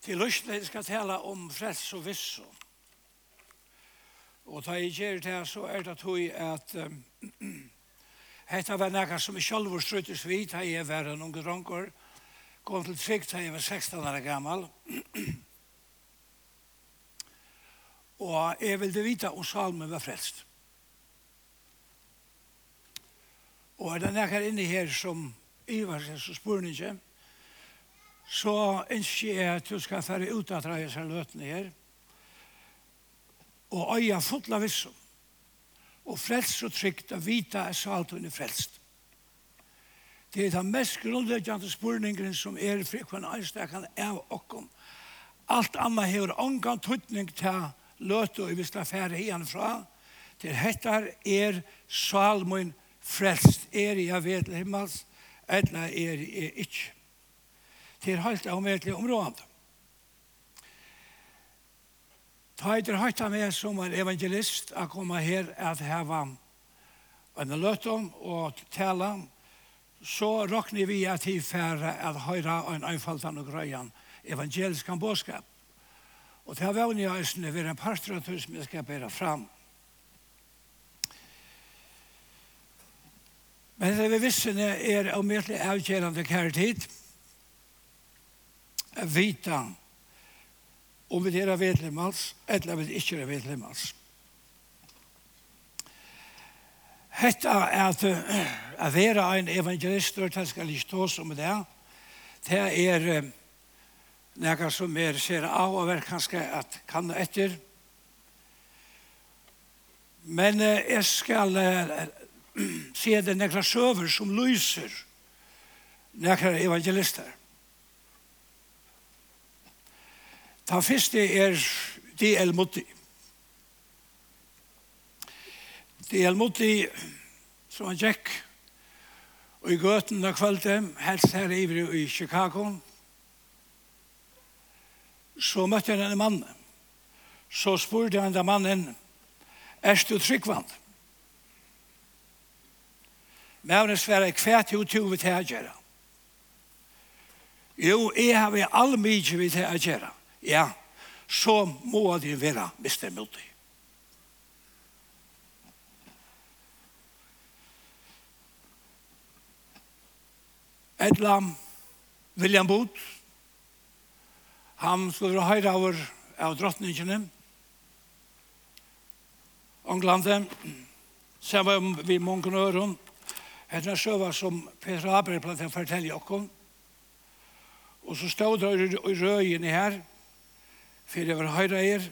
Til løsne skal tala om frels og visso. Og da jeg gjør det så er det tog at um, hetta var nekka som i sjálfur struttes vi, da jeg var en unge dronker, kom til trygg da jeg var 16 år gammal. og jeg ville vita om salmen var frelst. Og er det nekka inni her som Ivar, så spurningen, så ønsker jeg at du skal fære ut av deg seg løtene her, og øya fotla vissom, og frelst og trygt av vita er salt hun er frelst. Det er den mest grunnleggjande spurningen som er fri kvann einstakan av okkom. Alt anna hever ongan tuttning til løte og vi skal fære igjen fra, til hettar er salmoen frelst, er jeg ved himmels, eller er jeg ikke. Det er helt avmedelig området. Ta etter høyta med som en evangelist å komme her at heva en løtom og tala, så råkner vi at vi færre at høyra en einfaldan og grøyan evangelisk bådskap. Og det har vært nye eisene ved en parter av tusen skal bære fram. Men det vi visste er avmedelig avgjerande kærtid, at vita om vi er vedlemmans eller vi ikke er vedlemmans. Hetta er at a vera ein evangelist og det skal ikke tås om det. Det er nekka som er ser av og er kanskje at kanna etter. Men jeg skal se det nekka søver som lyser nekka evangelister. Ta første er D.L. Mutti. D.L. Mutti, som han gikk, og i gøten da kvalitet, helst her ivrig i Chicago, så møtte han en mann. Så spurte han den mannen, er du tryggvand? Men han sverre, hva er du til å gjøre? Jo, jeg har vi all mye vi til å gjøre ja, så må det være mistemodig. Et lam, William Booth, han skulle være høyre over av drottningene, Anglande, Ånglande, var vi mange øren, etter en søva som Peter Abre platt å fortelle dere, Og så stod det i røyene her, fyrir jeg var høyre eier,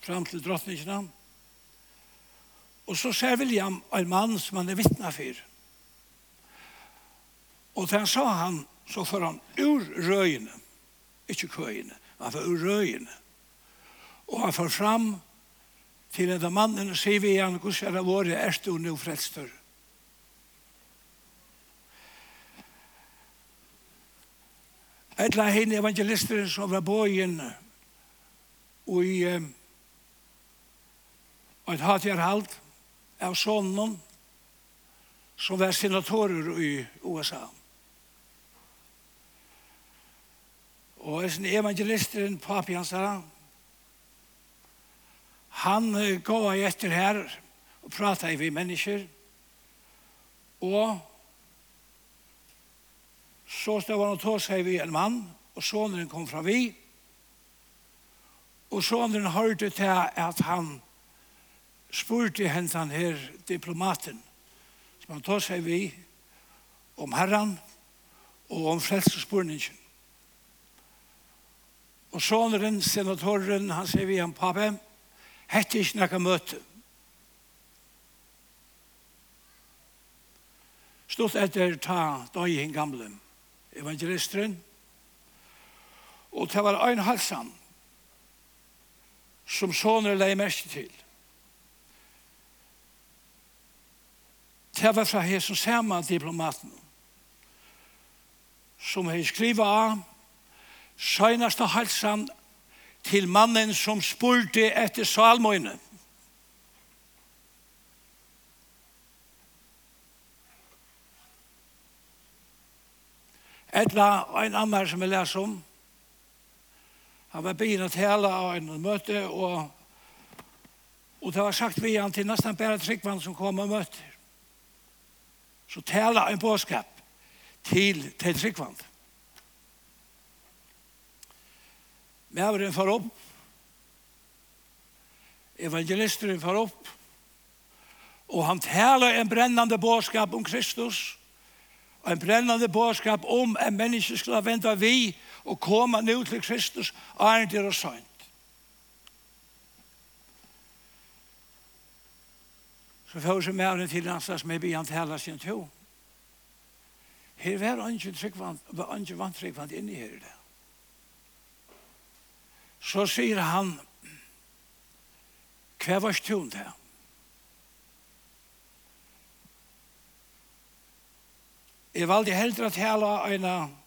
fram til drottningene. Og så ser William en mann som han er vittna for. Og da han sa han, så får han ur røyene, ikke køyene, han får ur røyene. Og han får fram til en mannen og sier vi igjen, hvordan er det våre, er du nå frelstør? Et la henne evangelisteren som var på og i et hatjerhald av sonen som var senatorer i USA. Og en evangelisteren, papi hans her, han gav etter her og pratet vi mennesker, og så stod han og tog seg vi en mann, og sonen kom fra vi, og Og sonen hørte til at han spurte hentan her diplomaten, som han tog seg vi, om herran og om frelsespurningen. Og sonen, senatoren, han sier vi han, pape, hette ikke noe møte. Stort etter ta døy i gamle evangelisteren, og det var ein halsan, som sånne lei mest til. Det var fra hesen samme diplomaten som hei skriva av søgnaste halsan til mannen som spurte etter salmøyne. Etla og en annen som jeg leser om, Han var begynt å tale av en møte, og, og det var sagt vi han til nesten bare tryggvann som kom og møter. Så tale en påskap til, til tryggvann. Men har var en far opp, evangelisteren far opp, og han taler en brennande bådskap om Kristus, og en brennande bådskap om en menneske skulle vente vi, og koma nu til Kristus er det og sønt. Så får vi med til hans som er begynt hele sin to. Her var ikke tryggvand, var ikke vantryggvand inne her i det. Så sier han, hva var stund her? Jeg valgte heldre å tale en av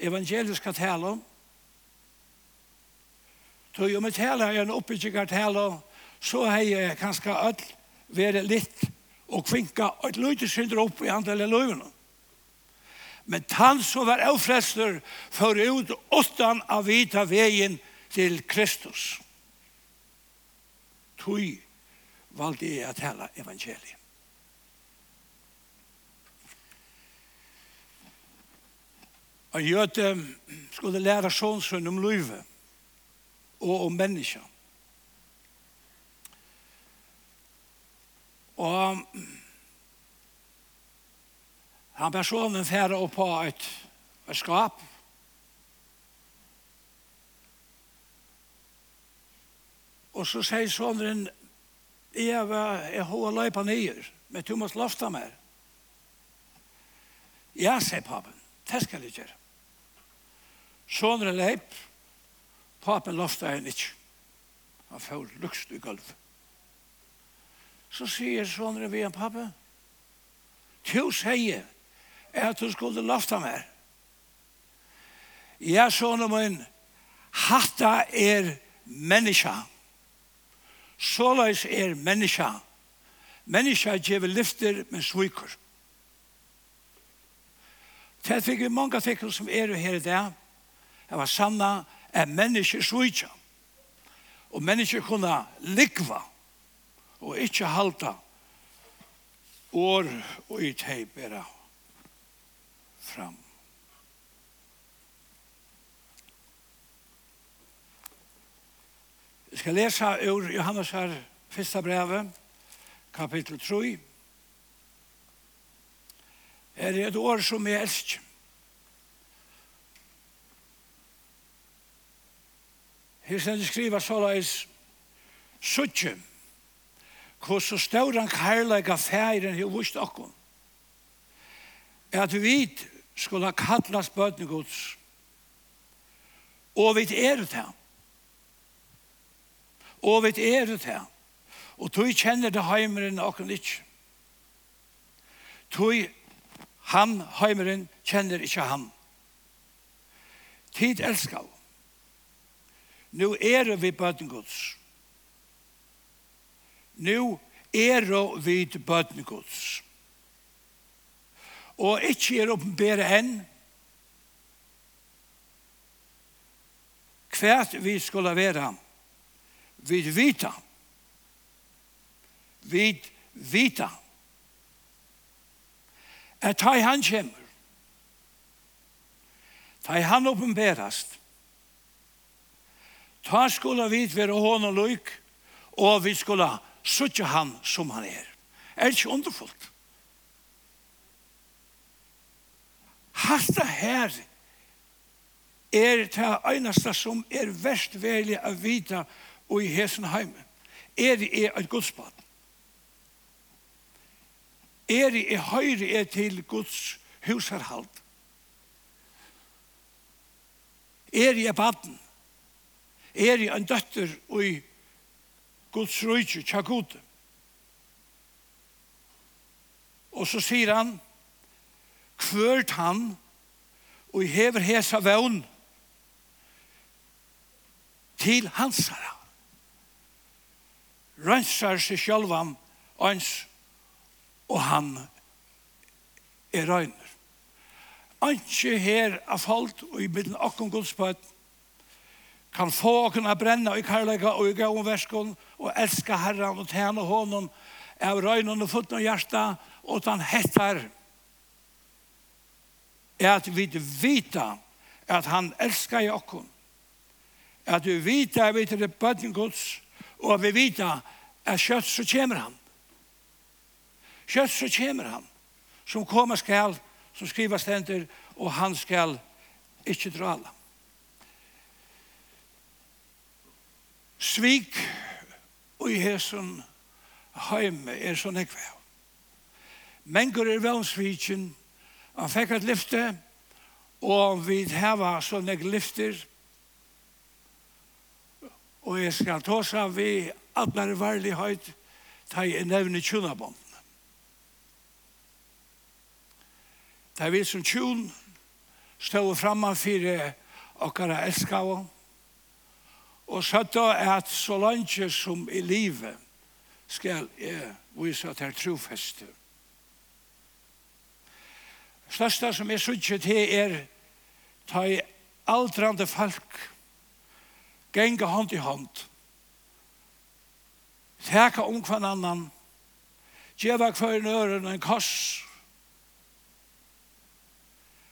evangeliet skal tale om. Så om jeg taler en oppbygger tale så har jeg kanskje alt vært litt og kvinka et løyte synder opp i andelen løyvene. Men han som var avfrester for ut åttan av vita veien til Kristus. Tøy valgte jeg å tale evangeliet. Og Gjøte skulle lære sånn om løyve og om mennesker. Og han personen færre opp på et, et skap. Og så sier sonen, jeg var jeg har løypa nyer, men du måste lofta mer. Ja, sier papen, det skal jeg gjøre. Sånere leip, papen lofta en ikke. Han får lukst i gulv. Så sier sånere vi en papen, «Tu sier at du skulle lofta mer. Ja, sånne min, hatta er menneska. Såleis er menneska. Menneska gjeve lyfter, men svikur. Det fikk vi mange tikkene som er her i dag, Det var sanna er menneske svitja. Og menneske kunne likva og ikkje halta år og i teip era fram. Jeg skal lesa ur Johannes her, fyrsta brevet, kapittel 3. Her er et år som jeg elsker. Her stedet skriva såleis Suttje Hvor så stør han kærleika færen Her vust okkom At vi skulle kallas bøtnegods Og vi er det her Og vi er det her Og tog kjenner det heimeren okkom ikke Tog han heimeren kjenner ikke han Tid elskar Nu er vi bøtten Guds. Nu er vi bøtten Guds. Og ikke er åpenbære enn hvert vi skulle være. Vi vita. Vi vita. At hei han kommer. Hei han åpenbærast Ta skulle vi være hånd og løyk, og vi skulle suttje han som han er. Er ikke underfullt? Hatta her er det eneste som er verst veldig å vite og i hesen heimen. Er det er et godsbad. Er det er høyre er til Guds husarhald? Er det er baden er i en døtter og i Guds rujtje, tjakote. Og så sier han, kvørt han, og i hever hesa vevn til hansara. Rønsar seg sjølvan, ans, og han er røyner. Anki her af folk og i middelen okkom gudspøtten kan få kunna bränna i karlaga och i gång väskon och elska Herren och tjäna honom av röjnen och foten och hjärsta och han hettar är att vi vita att han älskar i oss att vi vita att vi är bötten Guds och att vi vita att kjøtt så kommer han kjøtt så kommer han som kommer skall som skrivas stender och han skall inte drala svik og i hesson heime er sånn jeg. Mengur er velsvikin, han fikk et lyfte, og vi heva sånn ek lyfter, og jeg skal tåsa vi atler varlig høyt, ta i nevne tjunabånd. Da vi som tjun stod framme for okkara elskavånd, og søtta at så langt som i livet skal jeg vise at jeg trofeste. Største som jeg sørger til er ta i aldrande folk genga hånd i hånd. Teka om hver annan. Djeva hver nøren en kors.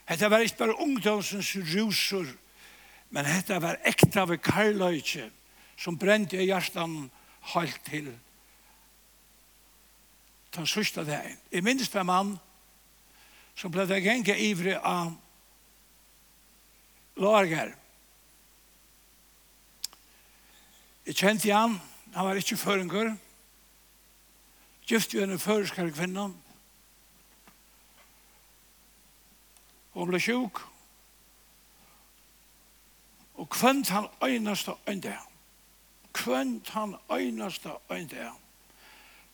Hetta var ikke bare ungdomsens ruser. Men dette var ekta ved karløyke som brente i hjertan halt til den sørste dagen. Jeg minnes det mann som ble det genge ivrig av lager. Jeg kjente han, han var ikke føringer. Gift jo en føreskare kvinne. Hun ble sjuk. Og kvønt han øynast og øynda. Kvønt han øynast og øynda.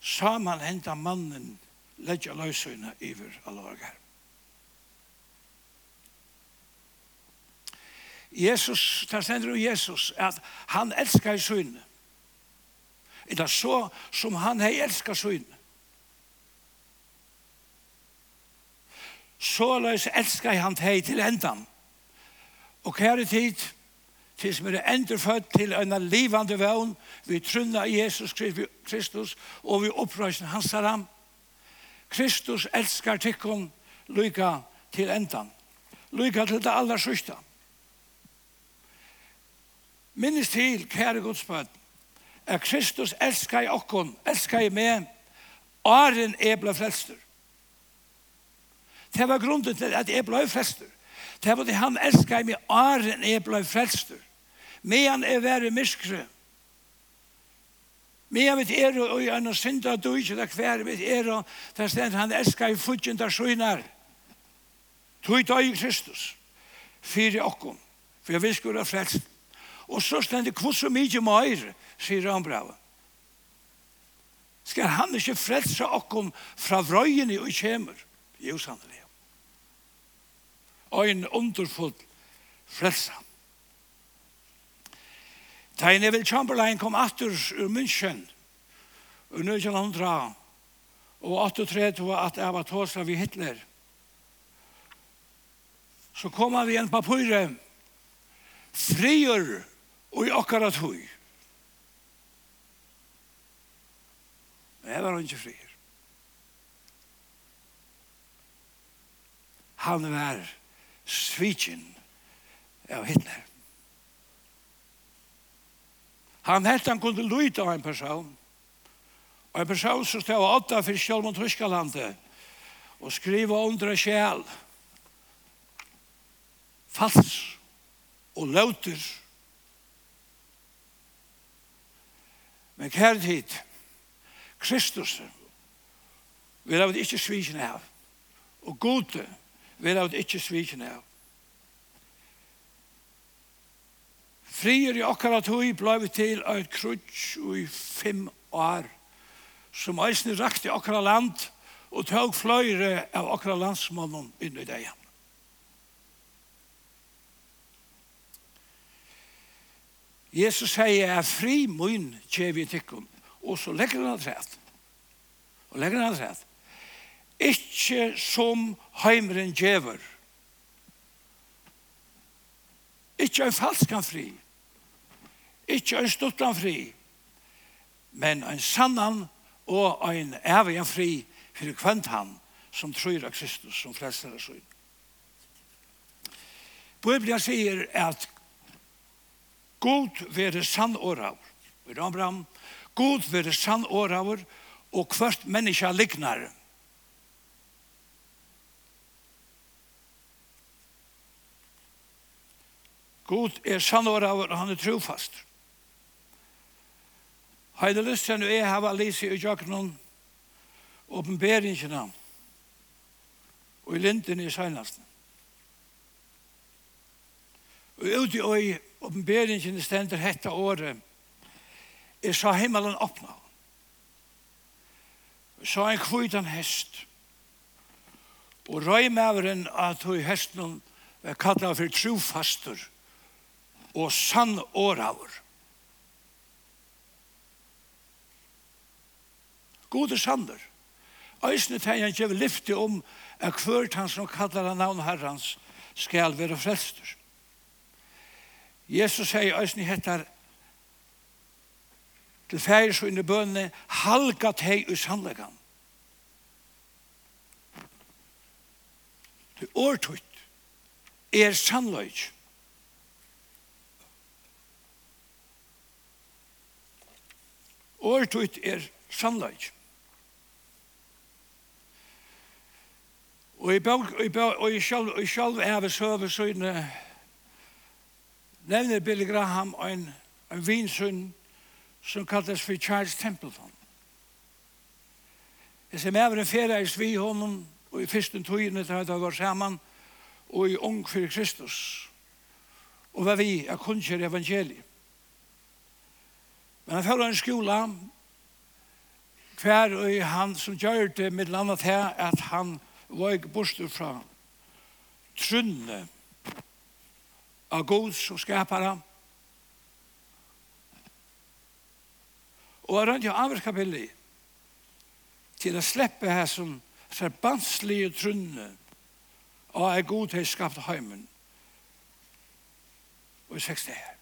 Saman henta mannen leggja løysøyna iver alvorgar. Jesus, der stender om Jesus, at han elskar i søyne. Eller så som han hei elskar søyne. Så løys elskar han hei til endan. Og kære tid, til som er endurfødt til en livande vøvn, vi trunna Jesus Kristus, og vi opprøysen hans haram. Kristus elskar tikkum lykka til endan. Lykka til det aller sørste. Minnes til, kære Gudsbød, at Kristus elskar i okkon, elskar i meg, Aren er ble frelster. Det var grunden til at jeg ble frelster. Det var det han elsket meg åren jeg ble frelster. Medan jeg var i myskre. Medan vi er og jeg er synda du ikke det hver vi er og det stedet han elsket i fudgen der skjønner. Tog døg i Kristus. Fyre okkom. For jeg vil skulle frelst. Og så stendet kvoss og mye mer, sier han brava. Skal han ikke frelse okkom fra vrøyene og kjemer? Jo, sannelig ein underfull frelse. Da Neville Chamberlain kom atter ur München og 1900 og 38 at jeg var tåsa vid Hitler. Så kom han vid en papyre frier og i akkurat hui men jeg var ikke frier han var svitjen av Hitler. Han helt han kunne lyte av en person. Og en person som stod åtta for sjálf mot Tyskalandet og skriva under sjæl fals og lauter men kjære tid, Kristus vil ha ikke svikin av og gode vil at ikke sviken av. Frier i okkara hui blei til eit krutsk i fem år, som eisne rakte okkara land og tåg fløyre av okkara landsmannen inn i deg. Jesus sier, er fri mun kjevi tikkum, og så legger han trett. Og legger han trett. Ikke som heimeren djever. Ikke en falskan fri. Ikke en stuttan fri. Men en sannan og en evigen fri for kvant han som tror av Kristus som frelser av synd. Bibelen sier at God være sann åraver. Vi rammer ham. God være sann åraver og hvert menneske lignar. God er sannåraver, og han er trofast. Heide lyst til jeg hava lise i jøkkenen åpenberingene og i linden i senast. Og ut i åpenberingene stender hette året er sa himmelen åpna. Jeg sa en kvitan hest og røy maveren at høy hesten er kallet for trofastur og sann åraver. Gode sander. Øysene tegjer han kjever lyfte om at hvert han som kallar han navn herrans skal være frelster. Jesus sier øysene hettar til færis og inni bønne halga hei us Det Til årtutt er sannløyt. Årtut er sannleik. Og i bøk, og i bøk, og i sjálf, og i sjálf heve søve søgne, nevner Billy Graham en, en vinsøgn som kalles for Charles Templeton. Jeg ser med en ferie i Svihonen, og i fyrsten togene til at jeg var sammen, og i ung for Kristus. Og hva vi er kunnskjer evangeliet. Men han følger en skola hver og han som gjør det med landet her at han var ikke bortstur fra trunne av gods og skapere. og han rønte jo avvirka billig til å slippe her som forbandslige trunne og er god til skapt heimen og i 60 her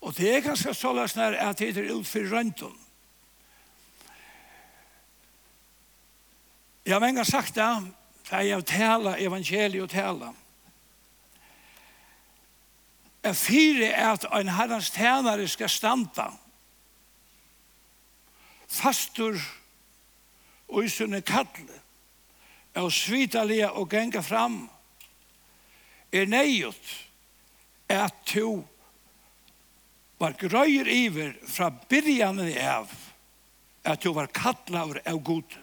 Og det er ganske såles nær at det er ut for røntgen. Jeg har mange sagt det, for jeg har tala evangeliet og tala. Jeg fyrer at en herrens tænare skal standa fastur og i sunne kallet og svitalega og genga fram er neiut at to var grøyer iver fra byrjanen av at du var kattlaver av god.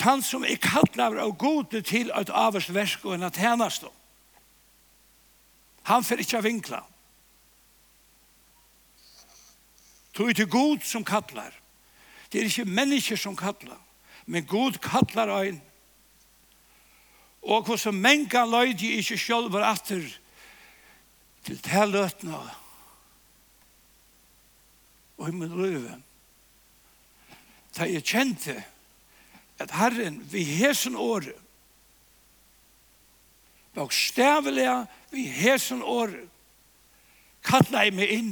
Han som er kallar av god til et aversversk og en at hennes. Han får ikke vinkla. Tog til god som kattlar. Det er ikke mennesker som kattlar. Men god kattlar ein og hvordan menga løyde ikke selv var atter til telløtene og i min løyve. Da jeg kjente at Herren vi hesen året bokstavelig vi hesen året kallet jeg meg inn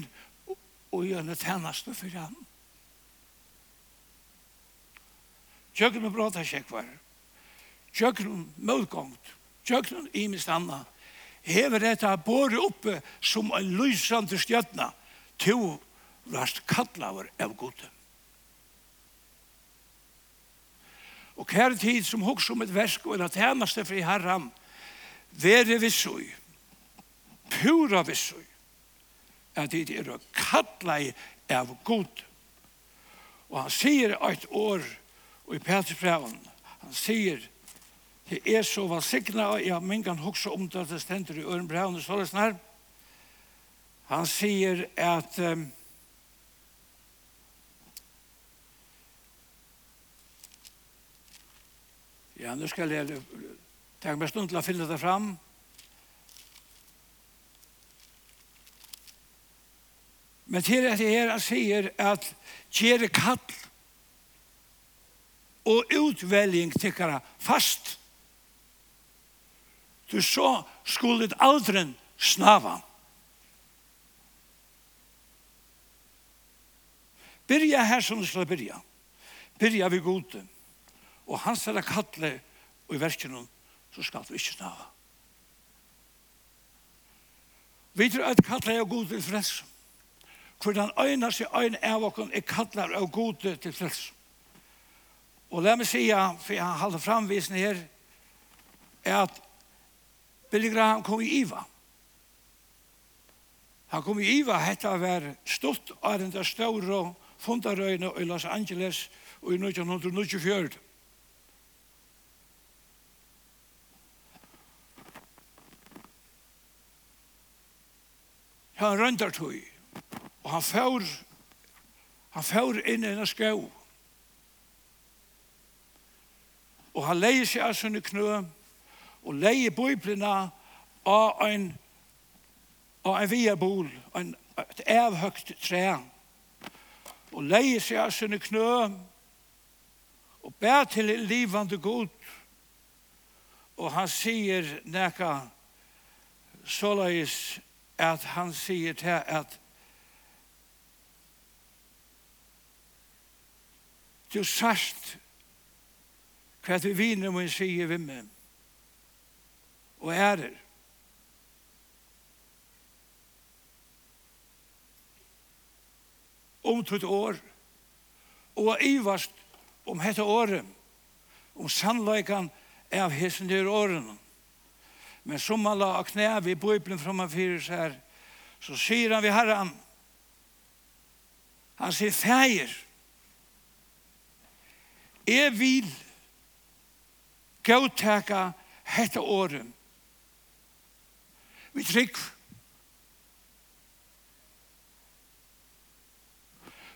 og gjør det tjeneste for ham. Tjøkken og bråta kjekk var tjøkron møtgångt, tjøkron imist anna, hever dette båret oppe som en lysande stjøtna, to rast kallaver av gode. Og kjær tid som hoks om et versk og en tjeneste fri herran, vere vissoi, pura vissoi, at det er å kalla av god. Og han sier et år, og i Petersbreven, han sier, Det er så velsigna, og jeg mingan hoksa om det det stender i øren brevn og sånn her. Han sier at um, Ja, nu skal jeg ta meg stund til å finne det fram. Men til at jeg her sier at kjere kall og utveljing tikkara fast. Du så skulle det aldri snava. Byrja her som du skal byrja. Byrja vi gode. Og hans er kattle og i verken så skal du ikke snava. Vi tror at kattle er gode til frelse. Hvordan øyne seg øyne av okken er kattler av gode til frelse. Og la meg sige, for jeg har holdt framvisen her, er at Billy Graham kom i Iva. Han kom i Iva, hetta ver stort av den der store fundarøyne i Los Angeles og i 1924. Han røndar tog, og han fjør, han fjør inn i en skau. Og han leier seg av sånne knøm, og leie bøyblina av en av en viabol, en, et avhøgt tre. Og leie seg av sine knø og bær til livande god. Og han sier nekka såleis at han sier til at du sørst hva du viner min sier vi med og ærer. Om tutt år, og ivast om hette året, om sannleikan av hessen dyr årene. Men som man la knæ vi bøyblen framme fyrir seg, så sier han vi herran, han sier feir, jeg vil gautaka hette året, vi trygg.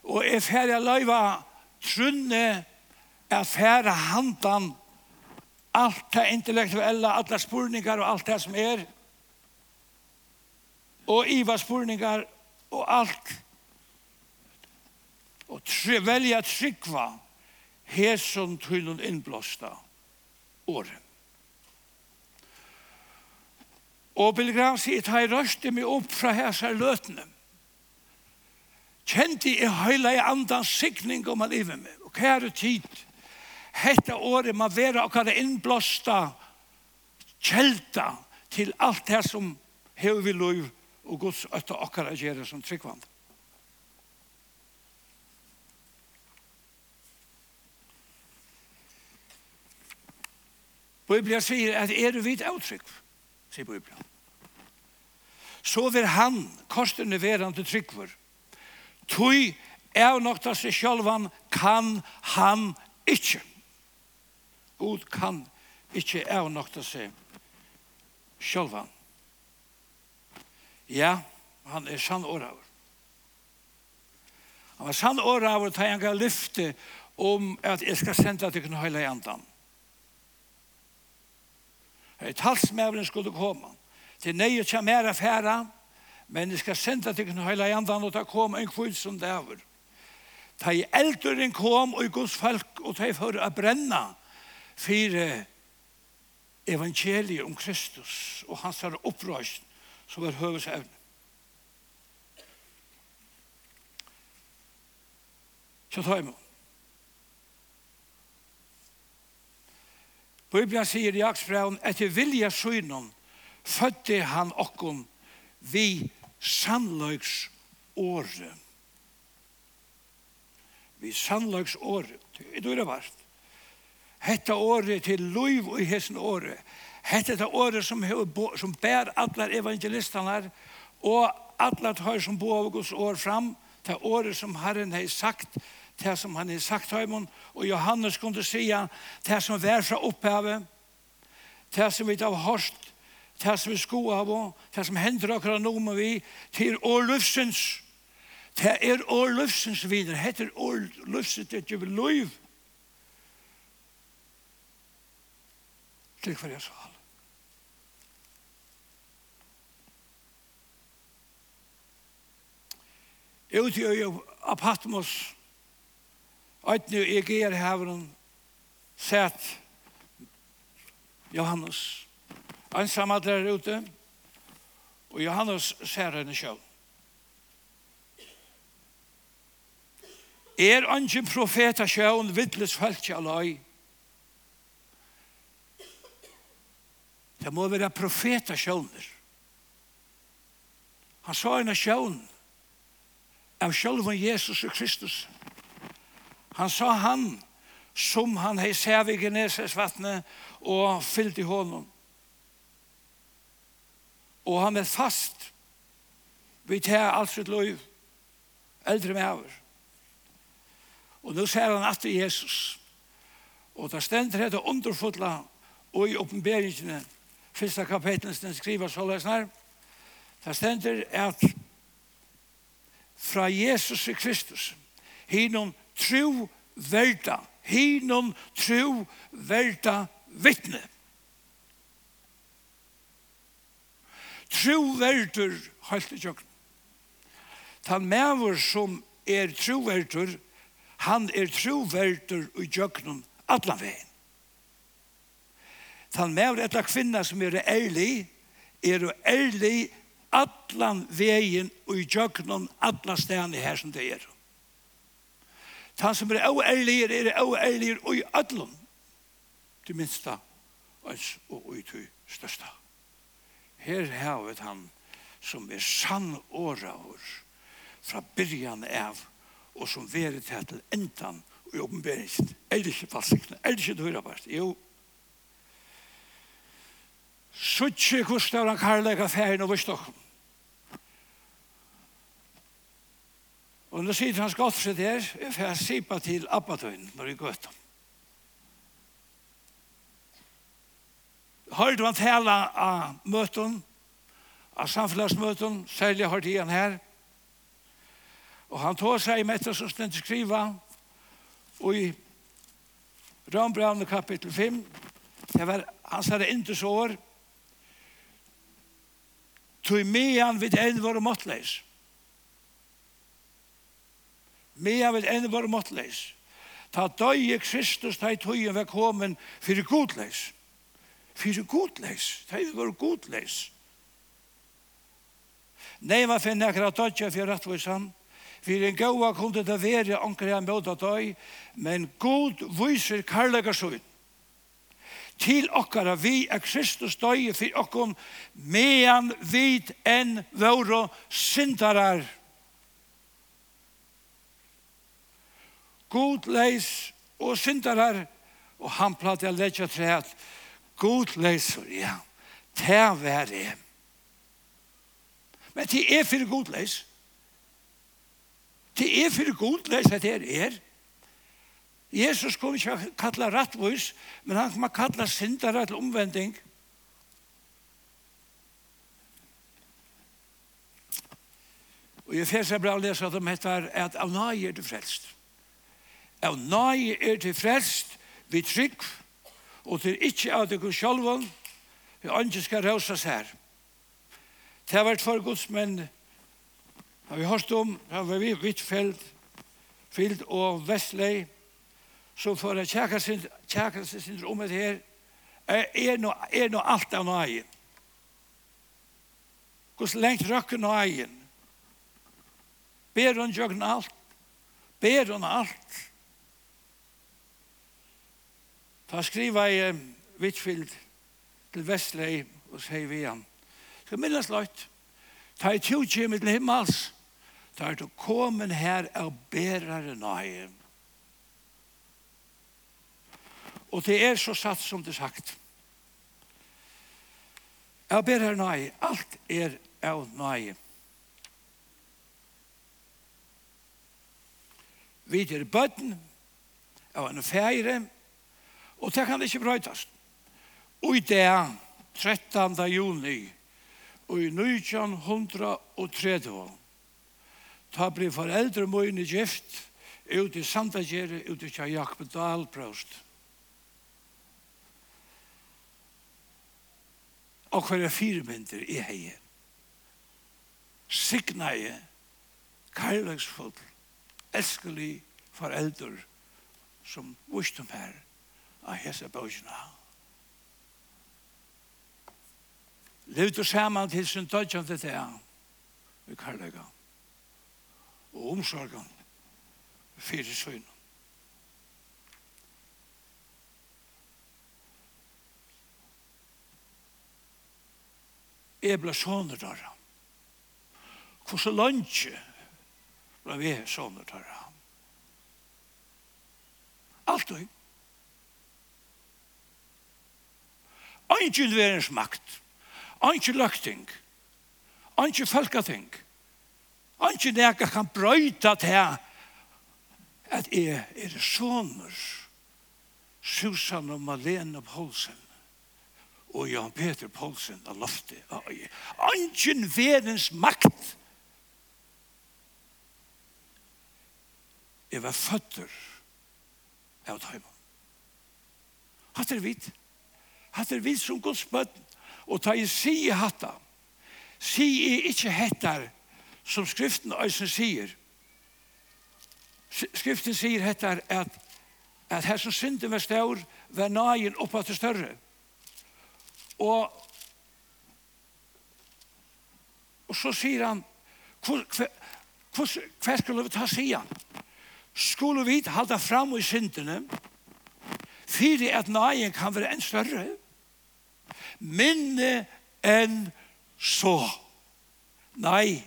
Og jeg færre løyva trunne er færre handan alt det intellektuelle, alle spurningar og alt det som er og iva spurningar og alt og tre, velja tryggva hesson tunnun innblåsta året. Og Bilgram sier, ta i røste meg opp fra hæsar løtene. Kjente jeg høyla i andans sikning om han iver med. Og kære tid, hette året må vera akkurat innblåsta kjelta til alt det som hever vi lov og Guds øtta akkurat gjere som tryggvand. Bibelen sier at er du vidt avtrykk, sier Bibelen så vil han kostene være han til tryggver. Tøy er nok til seg sjølvan kan han ikke. God kan ikke er nok til seg sjølvan. Ja, han er sann åraver. Han var sann åraver til han kan lyfte om at jeg skal sende til kunne høyla i andan. Talsmævren skulle komme til nøye kjem her affæra, men jeg skal senda til kunne heila jandan, og ta kom en kvill som det. Ta i eldurin kom, og i Guds folk, og ta i for å brenna, fire evangeliet om Kristus, og hans har opprøst, som er høvesevne. Så ta imot. Bibelen sier i Aksbraun, etter vilja synen fødde han okkon vi sannløgs åre. Vi sannløgs åre. Det er det vart. Hetta åre til loiv og hessen åre. Hetta det åre som, som bær allar evangelisterne og allar tar som bo av Guds år fram. Det åre som Herren har sagt det som han har sagt heimen, og Johannes kunne si det som vær fra opphavet, det som vi har hørt, det som vi sko av og det som hender akkurat nå med vi til år løfsens det er år løfsens videre det heter år løfsens det er ikke løyv til hver jeg sa. ut i øya av Patmos Eit nu eger havren sett Johannes ensamma der ute, og Johannes ser henne sjøv. Er ikke profeta sjøvn vittles fölkja løy, Det må være profeta sjøvner. Han sa en sjøvn av sjølven Jesus og Kristus. Han sa han som han hei sævig i Genesis vattnet og fyllt i hånden. Og han er fast vi tar alt sitt liv, eldre med over. Og nå ser han at Jesus. Og da stender det underfotla og i oppenberingene, første kapitlen som skriver så løsner, da stender at fra Jesus i Kristus, hinom tro verda, hinom tro verda vittne. tro verdur i kjøkken. Tan mever som er tro han er tro verdur i kjøkken atla veien. Tan mever etter kvinna som er ærlig, er ærlig atlan vegin og i jøgnon atla stedene her som det er. Han som er oærligir, er oærligir og i atlan. Det minsta, og i tøy størsta. Her havet han som er sann åraur fra byrjan av og som verit her til endan og i oppenberingen. Er det ikke fastsikten? Er det ikke du dørabart? Jo. Suttje kustav han karlaga færin og vistokkum. Og nå sier han skotset her, jeg får sipa til Abbatøyen når jeg gøtt om. hørte han tale av møten, av samfunnsmøten, særlig hørte han her. Og han tog seg med etter som stendte skriva, og i Rambrand kapittel 5, det var hans herre inte så år, tog med han vid en våre måttleis. Med han vid en våre måttleis. Ta døye Kristus, ta i tøyen var kommet for godleis. Godleis Fyrir godleis. Tei var godleis. Nei, man finner akkurat dødja fyrir rettvisan. Fyrir en gaua kunde det være anker jeg møta døy, men god viser karlaga søyn. Til okkara vi er Kristus døy fyrir okkom mean vid enn våre syndarar. God leis og syndarar, og han platt jeg letja trehet, God leser, ja. Det var det. Men det er for god les. Det er for god les at det er. Jesus kom ikke å kalla rattvois, men han kom å kalla syndere til omvending. Og jeg fyrst seg bra å lese at de heter at av nøye er du frelst. Av nøye er du frelst, vi trygg, og til ikkje av dere sjálvan, vi andre skal rausas her. Det har vært for gods, men har vi hørt om, har vi Hvitfeldt, Fild og Vestlei, som får jeg kjækast sin om det her, er no er no alt av nøyen. Guds lengt røkker nøyen. Ber hun jøkken alt, ber hun alt, Da skriver jeg Wittfield til Vestlei og sier vi igjen. Skal minnes løyt, ta i tjutjemi til himmels, ta er du kommet her og berare nøye. Og det er så satt som det sagt. Jeg ber her nøye, alt er av nøye. Vi er bøtten av en fære, Og det kan ikke brøytast. Og i det 13. juni og i 1930 ta bli foreldre mine gift ut i Sandagjere ut i Kja Jakob Dahlbrøst. Og hver er fire mynder i heie. Signaie, kærleksfull, elskelig foreldre som vustum herre av hese bøkene. Lev du sammen til sin dødjan til det vi karlaga og omsorgen fyrir søgn. Jeg ble sånne der. Hvordan lønnsje ble vi sånne der? Alt og Anki verens makt. Anki løkting. Anki folketing. Anki neka kan brøyta til at jeg er soner Susan og Malene Poulsen og Jan Peter Poulsen av loftet. Anki verens makt. Jeg var føtter av tøymen. Hatt er vidt. Hatt er vi som Guds bøtten. Og ta i si hatta. Si i ikkje hettar som skriften eisen sier. Skriften sier hettar at at her som synden var stør, var nagen oppa til større. Og og så sier han hva, hva, hva, skal skulle vi ta sier han? Skulle vi halda fram i syndene, fyrir at nagen kan være enn større, minne enn så. Nei,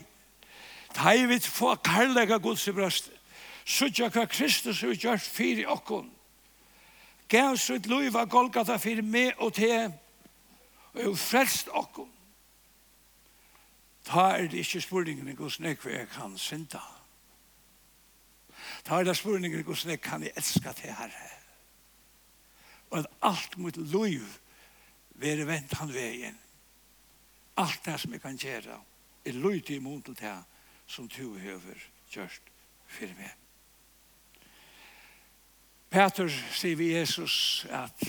da er vi få karlæga Guds i brøst. Sutja hva Kristus har gjort fyrir okkon. Gav sitt loiv av Golgata fyrir meg og til og jo frelst okkon. Ta er det ikke spurningen i Guds nekve jeg kan synda. Ta er det spurningen i Guds nekve kan jeg elska til Herre. Og at alt mot loiv være vent han veien. Alt det som jeg kan gjøre, er løyt i mån til det som du høver gjørst for meg. Peter sier vi Jesus at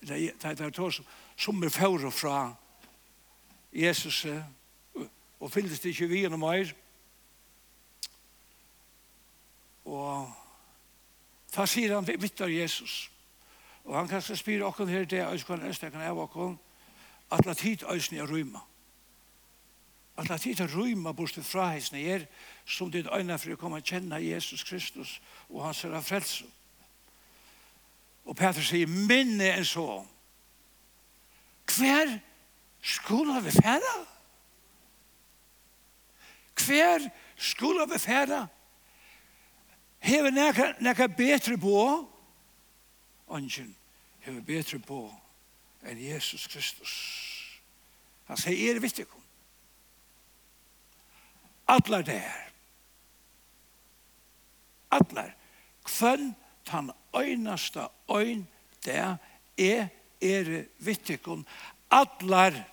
det er to som er fører fra Jesus og fylles det ikke vi gjennom mer. Og da sier han, vi vittar Jesus. Jesus Og han kan spyr okkur her det øyskvann øystekken av okkur, at la tid øysen er røyma. At la tid er røyma bort fra heisen er som ditt øyne for å komme og kjenne Jesus Kristus og hans herre frelse. Og Peter sier minne en så. Hver skulle vi færa? Hver skulle vi færa? Hever nekka, nekka betre på ånden hever betre på enn Jesus Kristus. Han sier, er vittig kom. Atlar der. Atler. Kvønn tan øynasta øyn der er er vittig kom. Atler.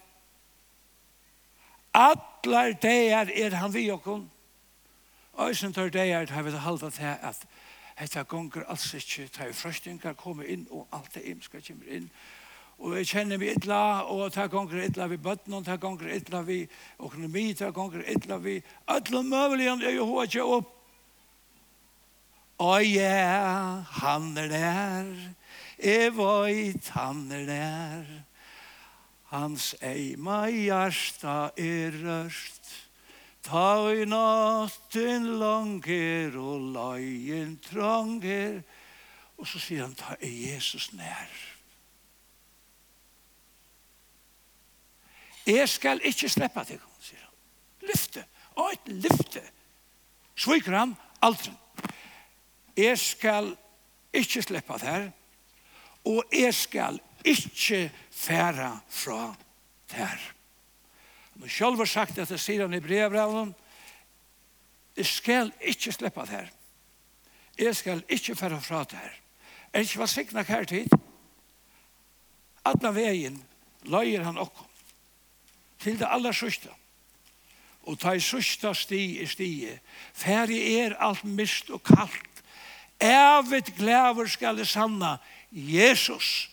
Atler der er han vi og kom. Øysen tar der har vi halda til at Hetta gongur alls ikkje, ta i frøstingar koma inn, og alt det imska kommer inn. Og jeg kjenner meg illa, og ta gongur illa vi bøtten, og ta gongur illa vi økonomi, ta gongur illa vi allu møvelige, jeg jo hva ikke opp. Å ja, han er der, jeg veit han er der, hans eima hjarta er røst, Ta i natten langer og leien tranger. Og så sier han, ta i Jesus nær. Jeg skal ikke slippe deg, sier han. Lyfte, og et lyfte. Sviker han aldri. Jeg skal ikke slippe deg, og jeg skal ikke fære fra deg. Men selv har sagt at det sidan i brevbrevet Jeg skal ikke slippe det her. Jeg skal ikke føre fra det her. Er ikke hva sikna her tid? Alla veien løyer han okkom til det aller sørste. Og ta i sørste sti i stie, færre er alt mist og kaldt. Evet glæver skal det sanna, Jesus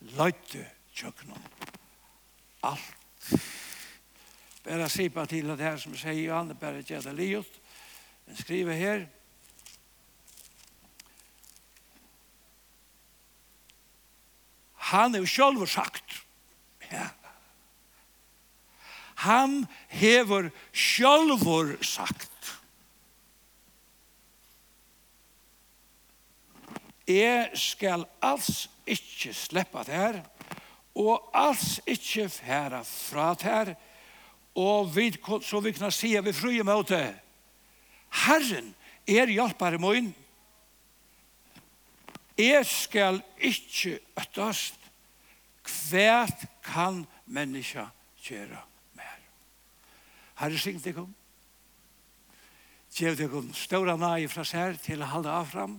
løyte tjøknum. Alt bara sipa till det här som sier säger det bare gjør det livet. den skriver här han är jo selv sagt ja han hever sjálfur sagt. Jeg skal alls ikke slippe det her, og alls ikke fære fra det her, og vi, så vi kan si vi frie møte. Herren er hjelpare min. Jeg skal ikke øttast. hva kan menneska gjøre mer. Herre signe deg om. Gjev deg om ståra nai fra sær til å halda av fram.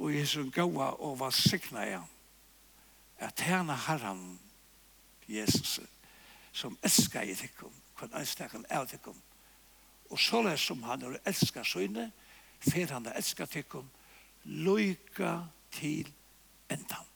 Og Jesu gaua og var signa igjen. At tjena herren Jesus som elskar i tikkum, kvann einstakan av tikkum. Og såleis som han er elskar søgne, fer han er elskar tikkum, loika til endan.